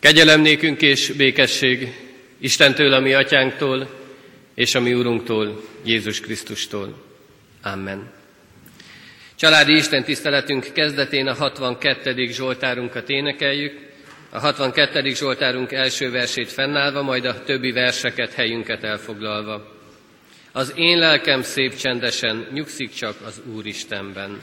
Kegyelem és békesség Istentől, a mi atyánktól, és a mi úrunktól, Jézus Krisztustól. Amen. Családi Isten tiszteletünk kezdetén a 62. Zsoltárunkat énekeljük, a 62. Zsoltárunk első versét fennállva, majd a többi verseket, helyünket elfoglalva. Az én lelkem szép csendesen nyugszik csak az Úristenben.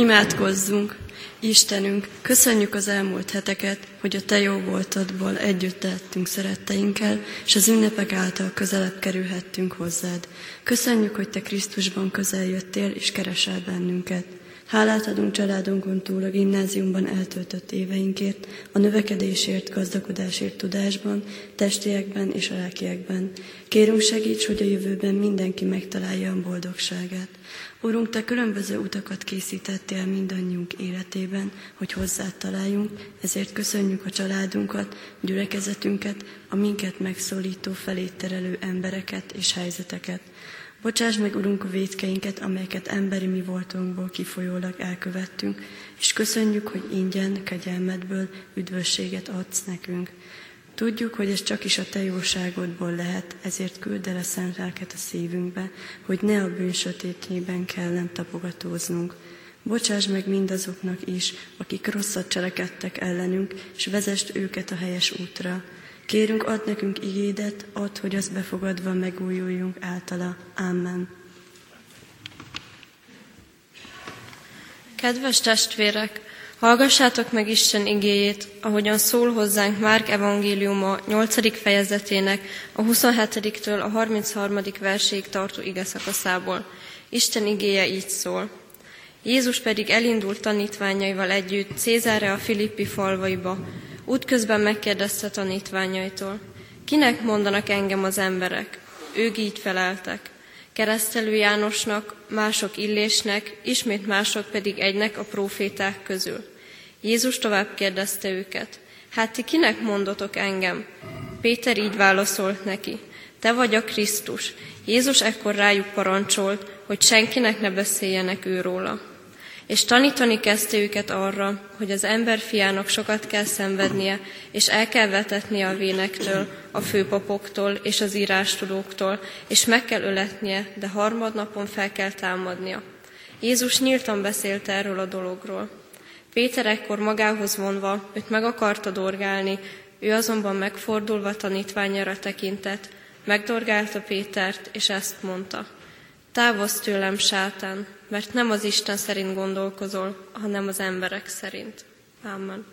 Imádkozzunk! Istenünk, köszönjük az elmúlt heteket, hogy a Te jó voltadból együtt lehettünk szeretteinkkel, és az ünnepek által közelebb kerülhettünk hozzád. Köszönjük, hogy Te Krisztusban közel jöttél, és keresel bennünket. Hálát adunk családunkon túl a gimnáziumban eltöltött éveinkért, a növekedésért, gazdagodásért tudásban, testiekben és a lelkiekben. Kérünk segíts, hogy a jövőben mindenki megtalálja a boldogságát. Urunk, Te különböző utakat készítettél mindannyiunk életében, hogy hozzád találjunk, ezért köszönjük a családunkat, gyülekezetünket, a minket megszólító, felét terelő embereket és helyzeteket. Bocsáss meg, Urunk, a védkeinket, amelyeket emberi mi voltunkból kifolyólag elkövettünk, és köszönjük, hogy ingyen, kegyelmedből üdvösséget adsz nekünk. Tudjuk, hogy ez csak is a Te jóságodból lehet, ezért küld el a szent lelket a szívünkbe, hogy ne a bűn sötétjében kelljen tapogatóznunk. Bocsáss meg mindazoknak is, akik rosszat cselekedtek ellenünk, és vezest őket a helyes útra. Kérünk, add nekünk igédet, add, hogy az befogadva megújuljunk általa. Amen. Kedves testvérek, hallgassátok meg Isten igéjét, ahogyan szól hozzánk Márk evangéliuma 8. fejezetének a 27-től a 33. verséig tartó ige szakaszából. Isten igéje így szól. Jézus pedig elindult tanítványaival együtt Cézáre a Filippi falvaiba, Útközben megkérdezte tanítványaitól, kinek mondanak engem az emberek? Ők így feleltek. Keresztelő Jánosnak, mások Illésnek, ismét mások pedig egynek a proféták közül. Jézus tovább kérdezte őket, hát ti kinek mondotok engem? Péter így válaszolt neki, te vagy a Krisztus. Jézus ekkor rájuk parancsolt, hogy senkinek ne beszéljenek őróla és tanítani kezdte őket arra, hogy az emberfiának sokat kell szenvednie, és el kell vetetnie a vénektől, a főpapoktól és az írástudóktól, és meg kell öletnie, de harmadnapon fel kell támadnia. Jézus nyíltan beszélt erről a dologról. Péter ekkor magához vonva őt meg akarta dorgálni, ő azonban megfordulva tanítványára tekintett, megdorgálta Pétert, és ezt mondta. Távozz tőlem, sátán, mert nem az Isten szerint gondolkozol, hanem az emberek szerint. Amen.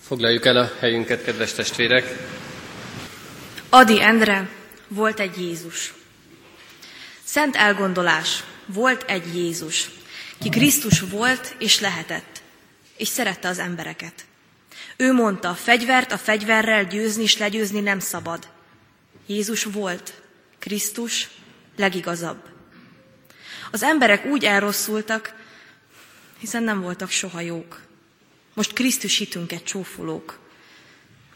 Foglaljuk el a helyünket, kedves testvérek. Adi Endre volt egy Jézus. Szent elgondolás, volt egy Jézus, ki Krisztus volt és lehetett, és szerette az embereket. Ő mondta, fegyvert a fegyverrel győzni és legyőzni nem szabad. Jézus volt, Krisztus legigazabb. Az emberek úgy elrosszultak, hiszen nem voltak soha jók. Most Krisztus hitünket csófolók.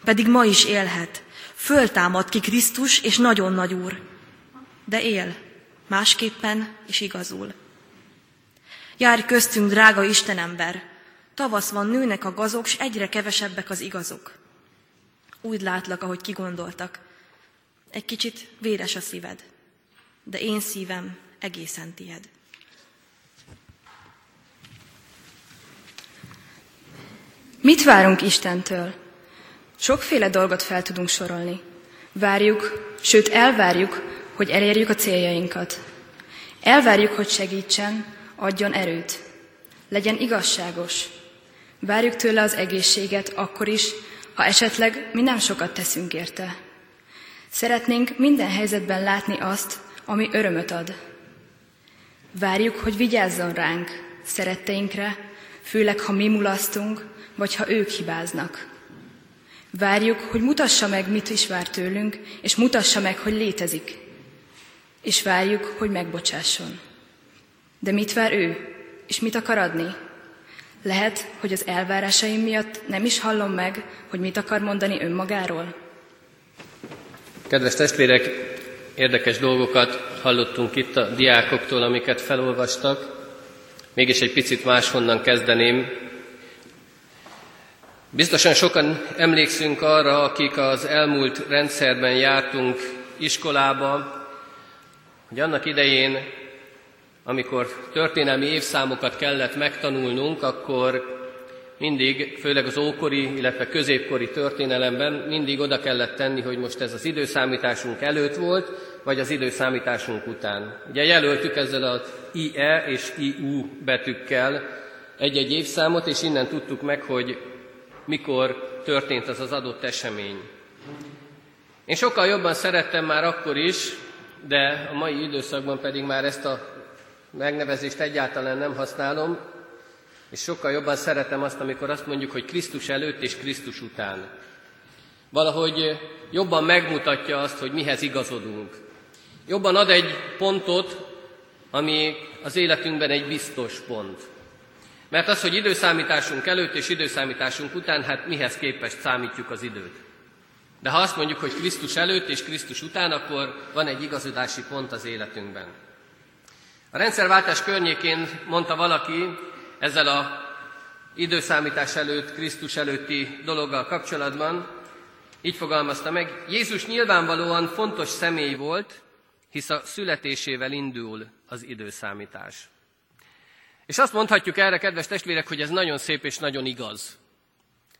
Pedig ma is élhet. Föltámad ki Krisztus, és nagyon nagy úr. De él, másképpen és igazul. Járj köztünk, drága Istenember! Tavasz van, nőnek a gazok, s egyre kevesebbek az igazok. Úgy látlak, ahogy kigondoltak. Egy kicsit véres a szíved, de én szívem egészen tied. Mit várunk Istentől? Sokféle dolgot fel tudunk sorolni. Várjuk, sőt elvárjuk, hogy elérjük a céljainkat. Elvárjuk, hogy segítsen, adjon erőt. Legyen igazságos. Várjuk tőle az egészséget akkor is, ha esetleg mi nem sokat teszünk érte. Szeretnénk minden helyzetben látni azt, ami örömöt ad. Várjuk, hogy vigyázzon ránk, szeretteinkre, főleg ha mi mulasztunk, vagy ha ők hibáznak. Várjuk, hogy mutassa meg, mit is vár tőlünk, és mutassa meg, hogy létezik. És várjuk, hogy megbocsásson. De mit vár ő, és mit akar adni? Lehet, hogy az elvárásaim miatt nem is hallom meg, hogy mit akar mondani önmagáról? Kedves testvérek, érdekes dolgokat hallottunk itt a diákoktól, amiket felolvastak. Mégis egy picit máshonnan kezdeném. Biztosan sokan emlékszünk arra, akik az elmúlt rendszerben jártunk iskolába, hogy annak idején, amikor történelmi évszámokat kellett megtanulnunk, akkor mindig, főleg az ókori, illetve középkori történelemben mindig oda kellett tenni, hogy most ez az időszámításunk előtt volt, vagy az időszámításunk után. Ugye jelöltük ezzel az IE és IU betűkkel egy-egy évszámot, és innen tudtuk meg, hogy mikor történt az az adott esemény. Én sokkal jobban szerettem már akkor is, de a mai időszakban pedig már ezt a megnevezést egyáltalán nem használom, és sokkal jobban szeretem azt, amikor azt mondjuk, hogy Krisztus előtt és Krisztus után. Valahogy jobban megmutatja azt, hogy mihez igazodunk. Jobban ad egy pontot, ami az életünkben egy biztos pont. Mert az, hogy időszámításunk előtt és időszámításunk után, hát mihez képest számítjuk az időt. De ha azt mondjuk, hogy Krisztus előtt és Krisztus után, akkor van egy igazodási pont az életünkben. A rendszerváltás környékén mondta valaki ezzel a időszámítás előtt, Krisztus előtti dologgal kapcsolatban, így fogalmazta meg, Jézus nyilvánvalóan fontos személy volt, hisz a születésével indul az időszámítás. És azt mondhatjuk erre, kedves testvérek, hogy ez nagyon szép és nagyon igaz.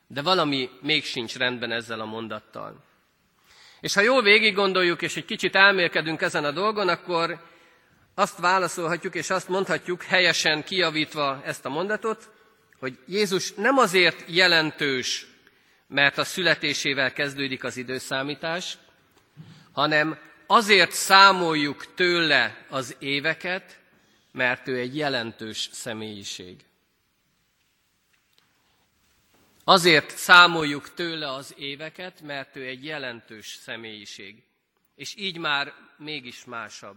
De valami még sincs rendben ezzel a mondattal. És ha jól végig gondoljuk, és egy kicsit elmélkedünk ezen a dolgon, akkor azt válaszolhatjuk, és azt mondhatjuk, helyesen kiavítva ezt a mondatot, hogy Jézus nem azért jelentős, mert a születésével kezdődik az időszámítás, hanem azért számoljuk tőle az éveket, mert ő egy jelentős személyiség. Azért számoljuk tőle az éveket, mert ő egy jelentős személyiség. És így már mégis másabb.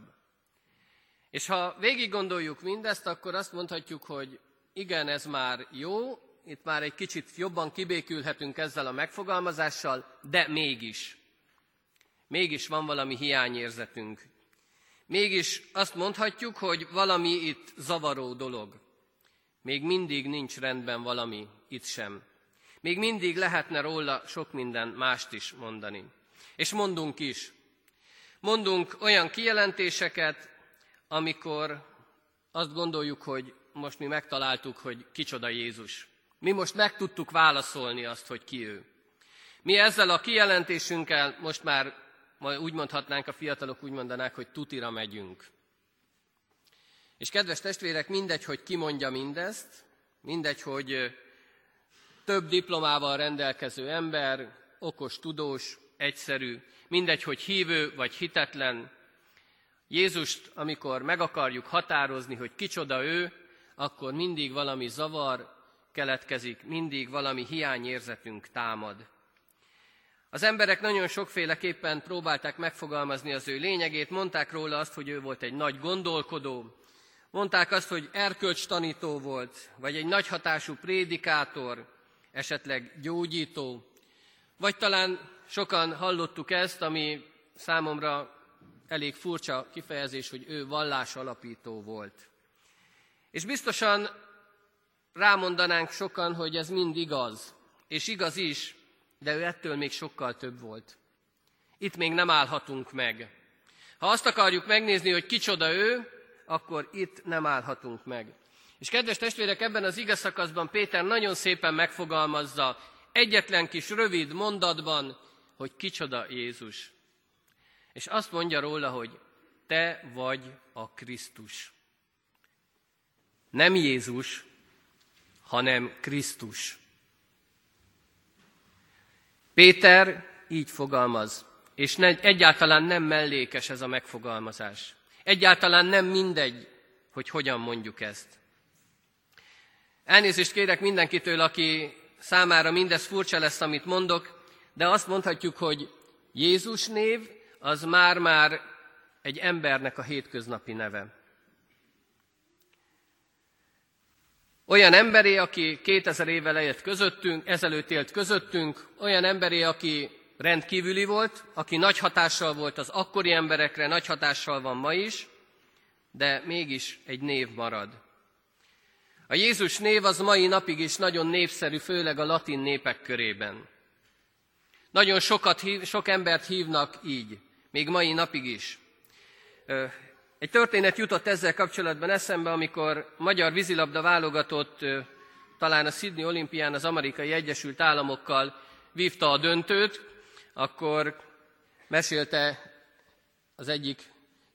És ha végig gondoljuk mindezt, akkor azt mondhatjuk, hogy igen, ez már jó, itt már egy kicsit jobban kibékülhetünk ezzel a megfogalmazással, de mégis. Mégis van valami hiányérzetünk. Mégis azt mondhatjuk, hogy valami itt zavaró dolog. Még mindig nincs rendben valami itt sem. Még mindig lehetne róla sok minden mást is mondani. És mondunk is. Mondunk olyan kijelentéseket, amikor azt gondoljuk, hogy most mi megtaláltuk, hogy kicsoda Jézus. Mi most meg tudtuk válaszolni azt, hogy ki ő. Mi ezzel a kijelentésünkkel most már majd úgy mondhatnánk, a fiatalok úgy mondanák, hogy tutira megyünk. És kedves testvérek, mindegy, hogy ki mondja mindezt, mindegy, hogy több diplomával rendelkező ember, okos, tudós, egyszerű, mindegy, hogy hívő vagy hitetlen, Jézust, amikor meg akarjuk határozni, hogy kicsoda ő, akkor mindig valami zavar keletkezik, mindig valami hiányérzetünk támad. Az emberek nagyon sokféleképpen próbálták megfogalmazni az ő lényegét, mondták róla azt, hogy ő volt egy nagy gondolkodó, mondták azt, hogy erkölcstanító volt, vagy egy nagy hatású prédikátor, esetleg gyógyító, vagy talán sokan hallottuk ezt, ami számomra elég furcsa kifejezés, hogy ő vallás alapító volt. És biztosan rámondanánk sokan, hogy ez mind igaz, és igaz is, de ő ettől még sokkal több volt. Itt még nem állhatunk meg. Ha azt akarjuk megnézni, hogy kicsoda ő, akkor itt nem állhatunk meg. És kedves testvérek, ebben az ige szakaszban Péter nagyon szépen megfogalmazza egyetlen kis rövid mondatban, hogy kicsoda Jézus. És azt mondja róla, hogy te vagy a Krisztus. Nem Jézus, hanem Krisztus. Péter így fogalmaz, és ne, egyáltalán nem mellékes ez a megfogalmazás. Egyáltalán nem mindegy, hogy hogyan mondjuk ezt. Elnézést kérek mindenkitől, aki számára mindez furcsa lesz, amit mondok, de azt mondhatjuk, hogy Jézus név az már-már egy embernek a hétköznapi neve. Olyan emberé, aki 2000 évvel élt közöttünk, ezelőtt élt közöttünk, olyan emberé, aki rendkívüli volt, aki nagy hatással volt az akkori emberekre, nagy hatással van ma is, de mégis egy név marad. A Jézus név az mai napig is nagyon népszerű, főleg a latin népek körében. Nagyon sokat, sok embert hívnak így, még mai napig is. Egy történet jutott ezzel kapcsolatban eszembe, amikor magyar vízilabda válogatott talán a Sydney olimpián az amerikai Egyesült Államokkal vívta a döntőt, akkor mesélte az egyik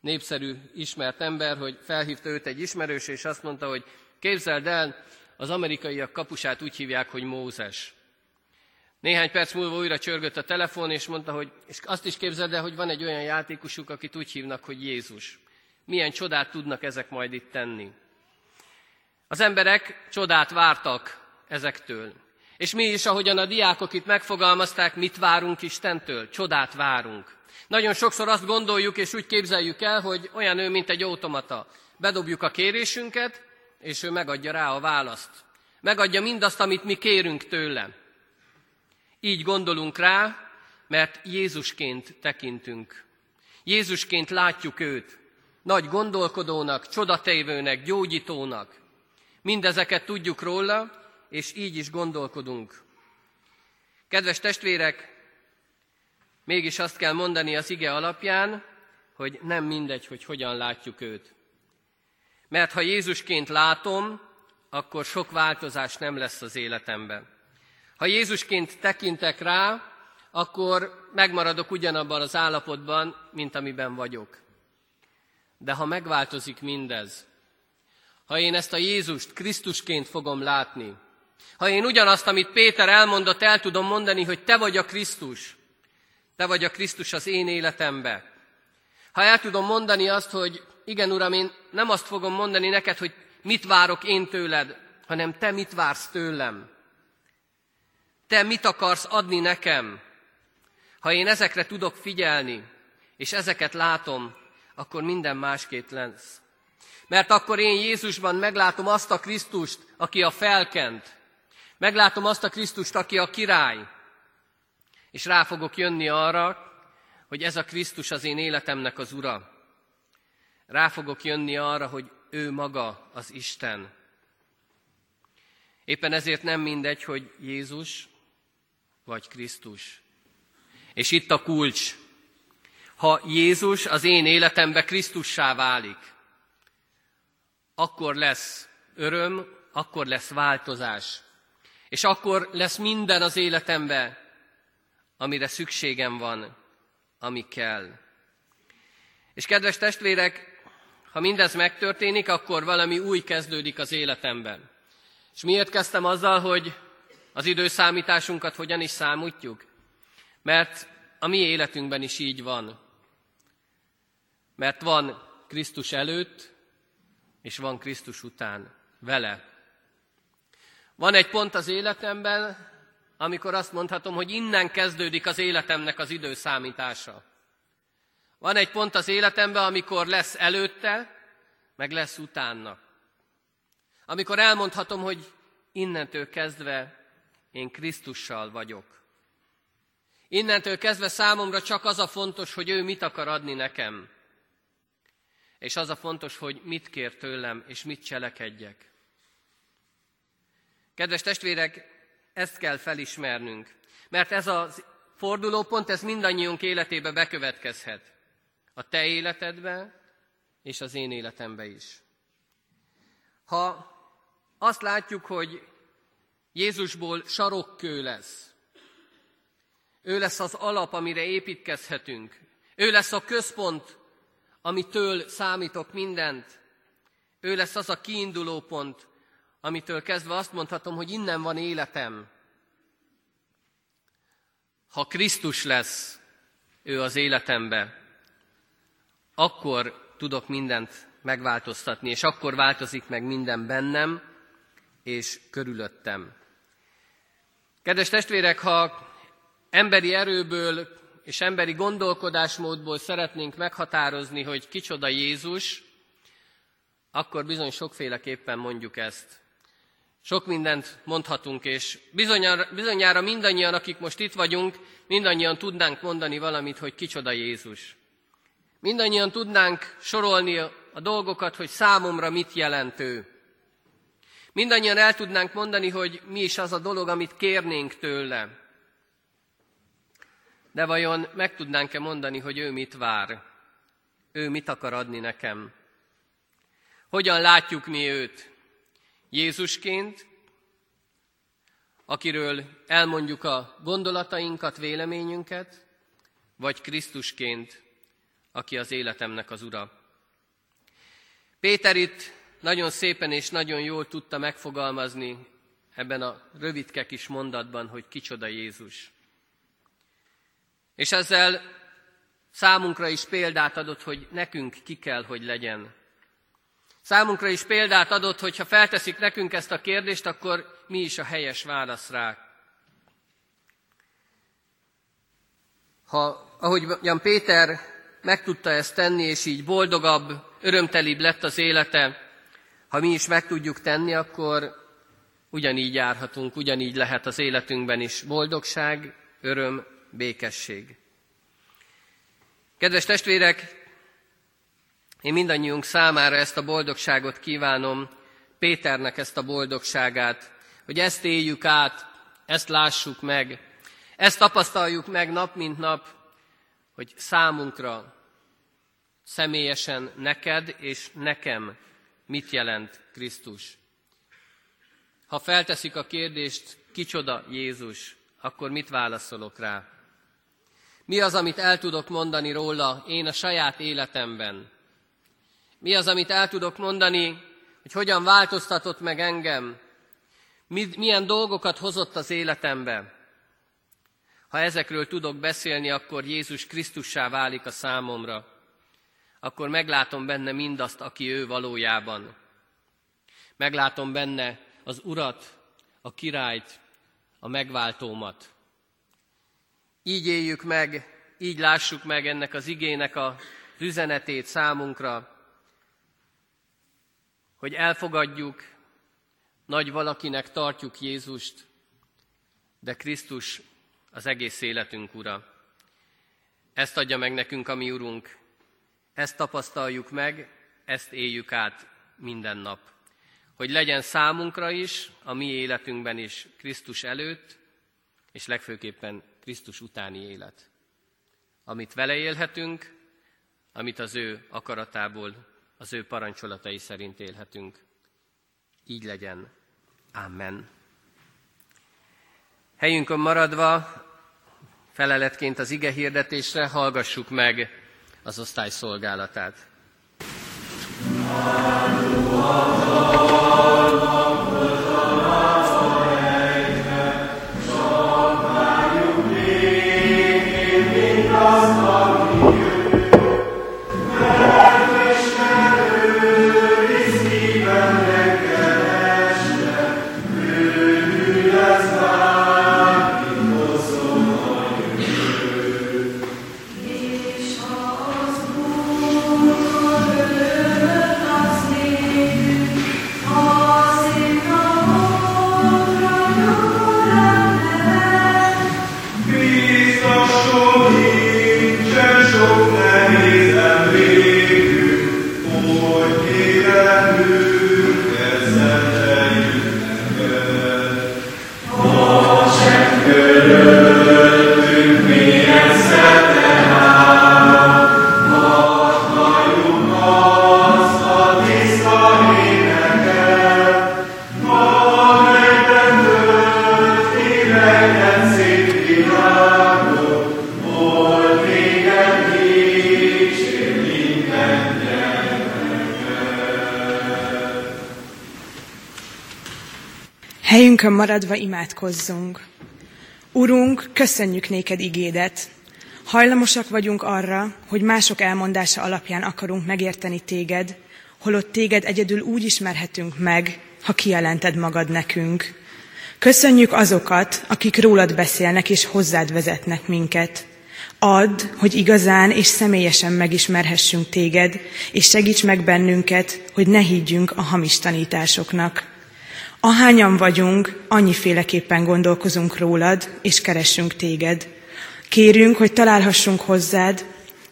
népszerű ismert ember, hogy felhívta őt egy ismerős, és azt mondta, hogy képzeld el, az amerikaiak kapusát úgy hívják, hogy Mózes. Néhány perc múlva újra csörgött a telefon, és mondta, hogy és azt is képzeld el, hogy van egy olyan játékosuk, akit úgy hívnak, hogy Jézus. Milyen csodát tudnak ezek majd itt tenni. Az emberek csodát vártak ezektől. És mi is, ahogyan a diákok itt megfogalmazták, mit várunk Istentől? Csodát várunk. Nagyon sokszor azt gondoljuk és úgy képzeljük el, hogy olyan ő, mint egy automata. Bedobjuk a kérésünket, és ő megadja rá a választ. Megadja mindazt, amit mi kérünk tőle. Így gondolunk rá, mert Jézusként tekintünk. Jézusként látjuk őt. Nagy gondolkodónak, csodatévőnek, gyógyítónak. Mindezeket tudjuk róla, és így is gondolkodunk. Kedves testvérek, mégis azt kell mondani az ige alapján, hogy nem mindegy, hogy hogyan látjuk őt. Mert ha Jézusként látom, akkor sok változás nem lesz az életemben. Ha Jézusként tekintek rá, akkor megmaradok ugyanabban az állapotban, mint amiben vagyok. De ha megváltozik mindez, ha én ezt a Jézust Krisztusként fogom látni, ha én ugyanazt, amit Péter elmondott, el tudom mondani, hogy te vagy a Krisztus, te vagy a Krisztus az én életembe. Ha el tudom mondani azt, hogy igen, Uram, én nem azt fogom mondani neked, hogy mit várok én tőled, hanem te mit vársz tőlem. Te mit akarsz adni nekem? Ha én ezekre tudok figyelni, és ezeket látom, akkor minden másképp lesz. Mert akkor én Jézusban meglátom azt a Krisztust, aki a felkent, Meglátom azt a Krisztust, aki a király, és rá fogok jönni arra, hogy ez a Krisztus az én életemnek az ura. Rá fogok jönni arra, hogy ő maga az Isten. Éppen ezért nem mindegy, hogy Jézus vagy Krisztus. És itt a kulcs. Ha Jézus az én életembe Krisztussá válik, akkor lesz öröm, akkor lesz változás. És akkor lesz minden az életemben, amire szükségem van, ami kell. És kedves testvérek, ha mindez megtörténik, akkor valami új kezdődik az életemben. És miért kezdtem azzal, hogy az időszámításunkat hogyan is számítjuk? Mert a mi életünkben is így van. Mert van Krisztus előtt, és van Krisztus után, vele. Van egy pont az életemben, amikor azt mondhatom, hogy innen kezdődik az életemnek az időszámítása. Van egy pont az életemben, amikor lesz előtte, meg lesz utána. Amikor elmondhatom, hogy innentől kezdve én Krisztussal vagyok. Innentől kezdve számomra csak az a fontos, hogy ő mit akar adni nekem. És az a fontos, hogy mit kér tőlem, és mit cselekedjek. Kedves testvérek, ezt kell felismernünk, mert ez a fordulópont, ez mindannyiunk életébe bekövetkezhet. A te életedbe, és az én életembe is. Ha azt látjuk, hogy Jézusból sarokkő lesz, ő lesz az alap, amire építkezhetünk, ő lesz a központ, amitől számítok mindent, ő lesz az a kiinduló pont, amitől kezdve azt mondhatom, hogy innen van életem. Ha Krisztus lesz ő az életembe, akkor tudok mindent megváltoztatni, és akkor változik meg minden bennem és körülöttem. Kedves testvérek, ha emberi erőből és emberi gondolkodásmódból szeretnénk meghatározni, hogy kicsoda Jézus, akkor bizony sokféleképpen mondjuk ezt. Sok mindent mondhatunk, és bizonyára, mindannyian, akik most itt vagyunk, mindannyian tudnánk mondani valamit, hogy kicsoda Jézus. Mindannyian tudnánk sorolni a dolgokat, hogy számomra mit jelent ő. Mindannyian el tudnánk mondani, hogy mi is az a dolog, amit kérnénk tőle. De vajon meg tudnánk-e mondani, hogy ő mit vár? Ő mit akar adni nekem? Hogyan látjuk mi őt? Jézusként, akiről elmondjuk a gondolatainkat, véleményünket, vagy Krisztusként, aki az életemnek az ura. Péter itt nagyon szépen és nagyon jól tudta megfogalmazni ebben a rövidke kis mondatban, hogy kicsoda Jézus. És ezzel számunkra is példát adott, hogy nekünk ki kell, hogy legyen. Számunkra is példát adott, hogy ha felteszik nekünk ezt a kérdést, akkor mi is a helyes válasz rá. Ha, ahogy Jan Péter meg tudta ezt tenni, és így boldogabb, örömtelibb lett az élete, ha mi is meg tudjuk tenni, akkor ugyanígy járhatunk, ugyanígy lehet az életünkben is boldogság, öröm, békesség. Kedves testvérek, én mindannyiunk számára ezt a boldogságot kívánom, Péternek ezt a boldogságát, hogy ezt éljük át, ezt lássuk meg, ezt tapasztaljuk meg nap mint nap, hogy számunkra, személyesen neked és nekem mit jelent Krisztus. Ha felteszik a kérdést, kicsoda Jézus, akkor mit válaszolok rá? Mi az, amit el tudok mondani róla én a saját életemben? Mi az, amit el tudok mondani, hogy hogyan változtatott meg engem? Milyen dolgokat hozott az életembe? Ha ezekről tudok beszélni, akkor Jézus Krisztussá válik a számomra. Akkor meglátom benne mindazt, aki ő valójában. Meglátom benne az Urat, a királyt, a megváltómat. Így éljük meg, így lássuk meg ennek az igének a üzenetét számunkra, hogy elfogadjuk, nagy valakinek tartjuk Jézust, de Krisztus az egész életünk ura. Ezt adja meg nekünk a mi urunk, ezt tapasztaljuk meg, ezt éljük át minden nap. Hogy legyen számunkra is, a mi életünkben is Krisztus előtt, és legfőképpen Krisztus utáni élet. Amit vele élhetünk, amit az ő akaratából, az ő parancsolatai szerint élhetünk. Így legyen. Amen. Helyünkön maradva, feleletként az ige hirdetésre hallgassuk meg az osztály szolgálatát. Helyünkön maradva imádkozzunk. Urunk, köszönjük néked igédet. Hajlamosak vagyunk arra, hogy mások elmondása alapján akarunk megérteni téged, holott téged egyedül úgy ismerhetünk meg, ha kijelented magad nekünk. Köszönjük azokat, akik rólad beszélnek és hozzád vezetnek minket. Add, hogy igazán és személyesen megismerhessünk téged, és segíts meg bennünket, hogy ne higgyünk a hamis tanításoknak. Ahányan vagyunk, annyiféleképpen gondolkozunk rólad, és keressünk téged. Kérünk, hogy találhassunk hozzád,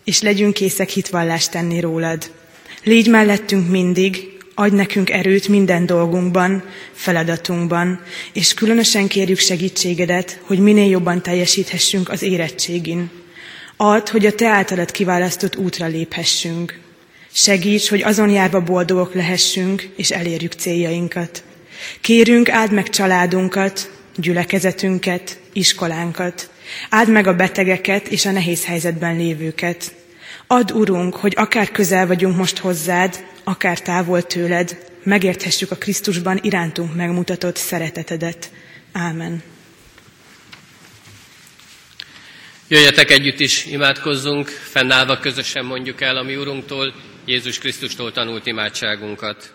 és legyünk készek hitvallást tenni rólad. Légy mellettünk mindig, adj nekünk erőt minden dolgunkban, feladatunkban, és különösen kérjük segítségedet, hogy minél jobban teljesíthessünk az érettségin. Add, hogy a Te általad kiválasztott útra léphessünk. Segíts, hogy azon járva boldogok lehessünk, és elérjük céljainkat. Kérünk, áld meg családunkat, gyülekezetünket, iskolánkat. Áld meg a betegeket és a nehéz helyzetben lévőket. Add, Urunk, hogy akár közel vagyunk most hozzád, akár távol tőled, megérthessük a Krisztusban irántunk megmutatott szeretetedet. Ámen. Jöjjetek együtt is, imádkozzunk, fennállva közösen mondjuk el a mi Urunktól, Jézus Krisztustól tanult imádságunkat.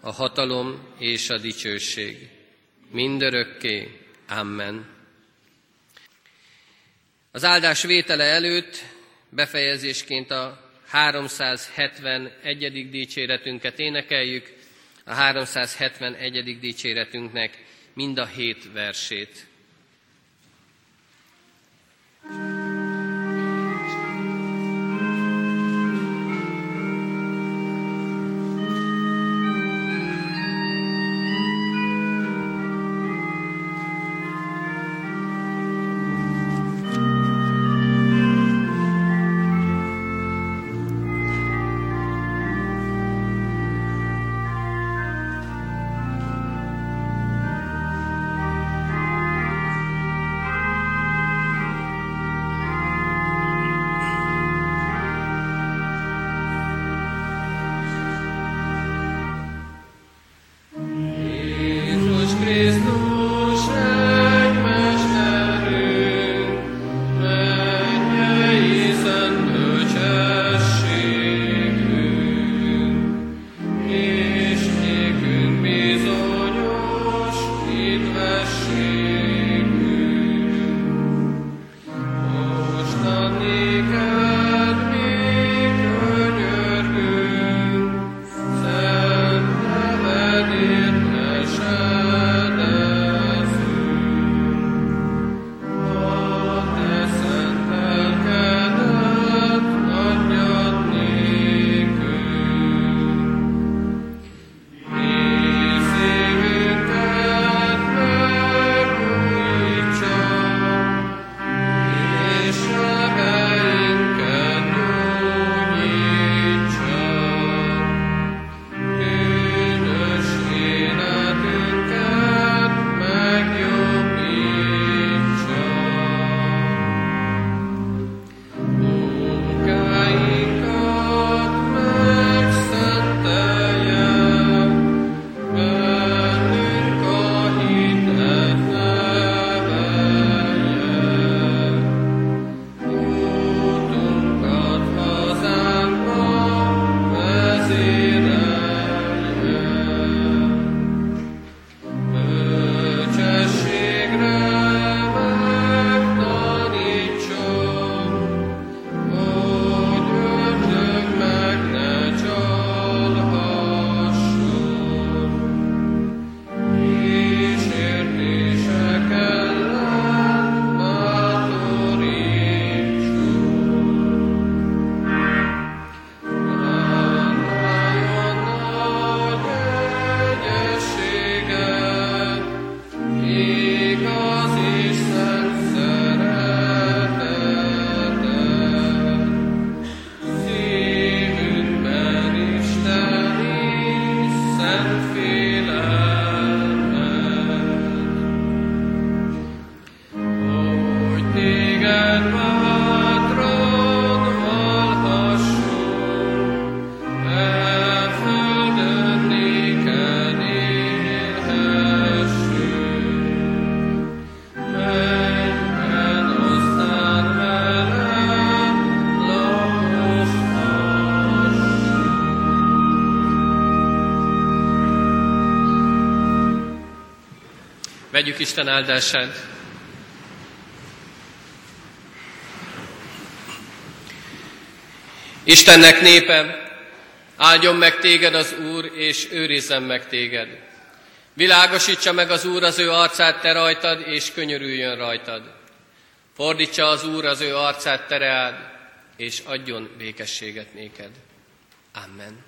a hatalom és a dicsőség. Mindörökké. Amen. Az áldás vétele előtt befejezésként a 371. dicséretünket énekeljük, a 371. dicséretünknek mind a hét versét. Vegyük Isten áldását. Istennek népe, áldjon meg téged az Úr, és őrizzen meg téged. Világosítsa meg az Úr az ő arcát te rajtad, és könyörüljön rajtad. Fordítsa az Úr az ő arcát te reád, és adjon békességet néked. Amen.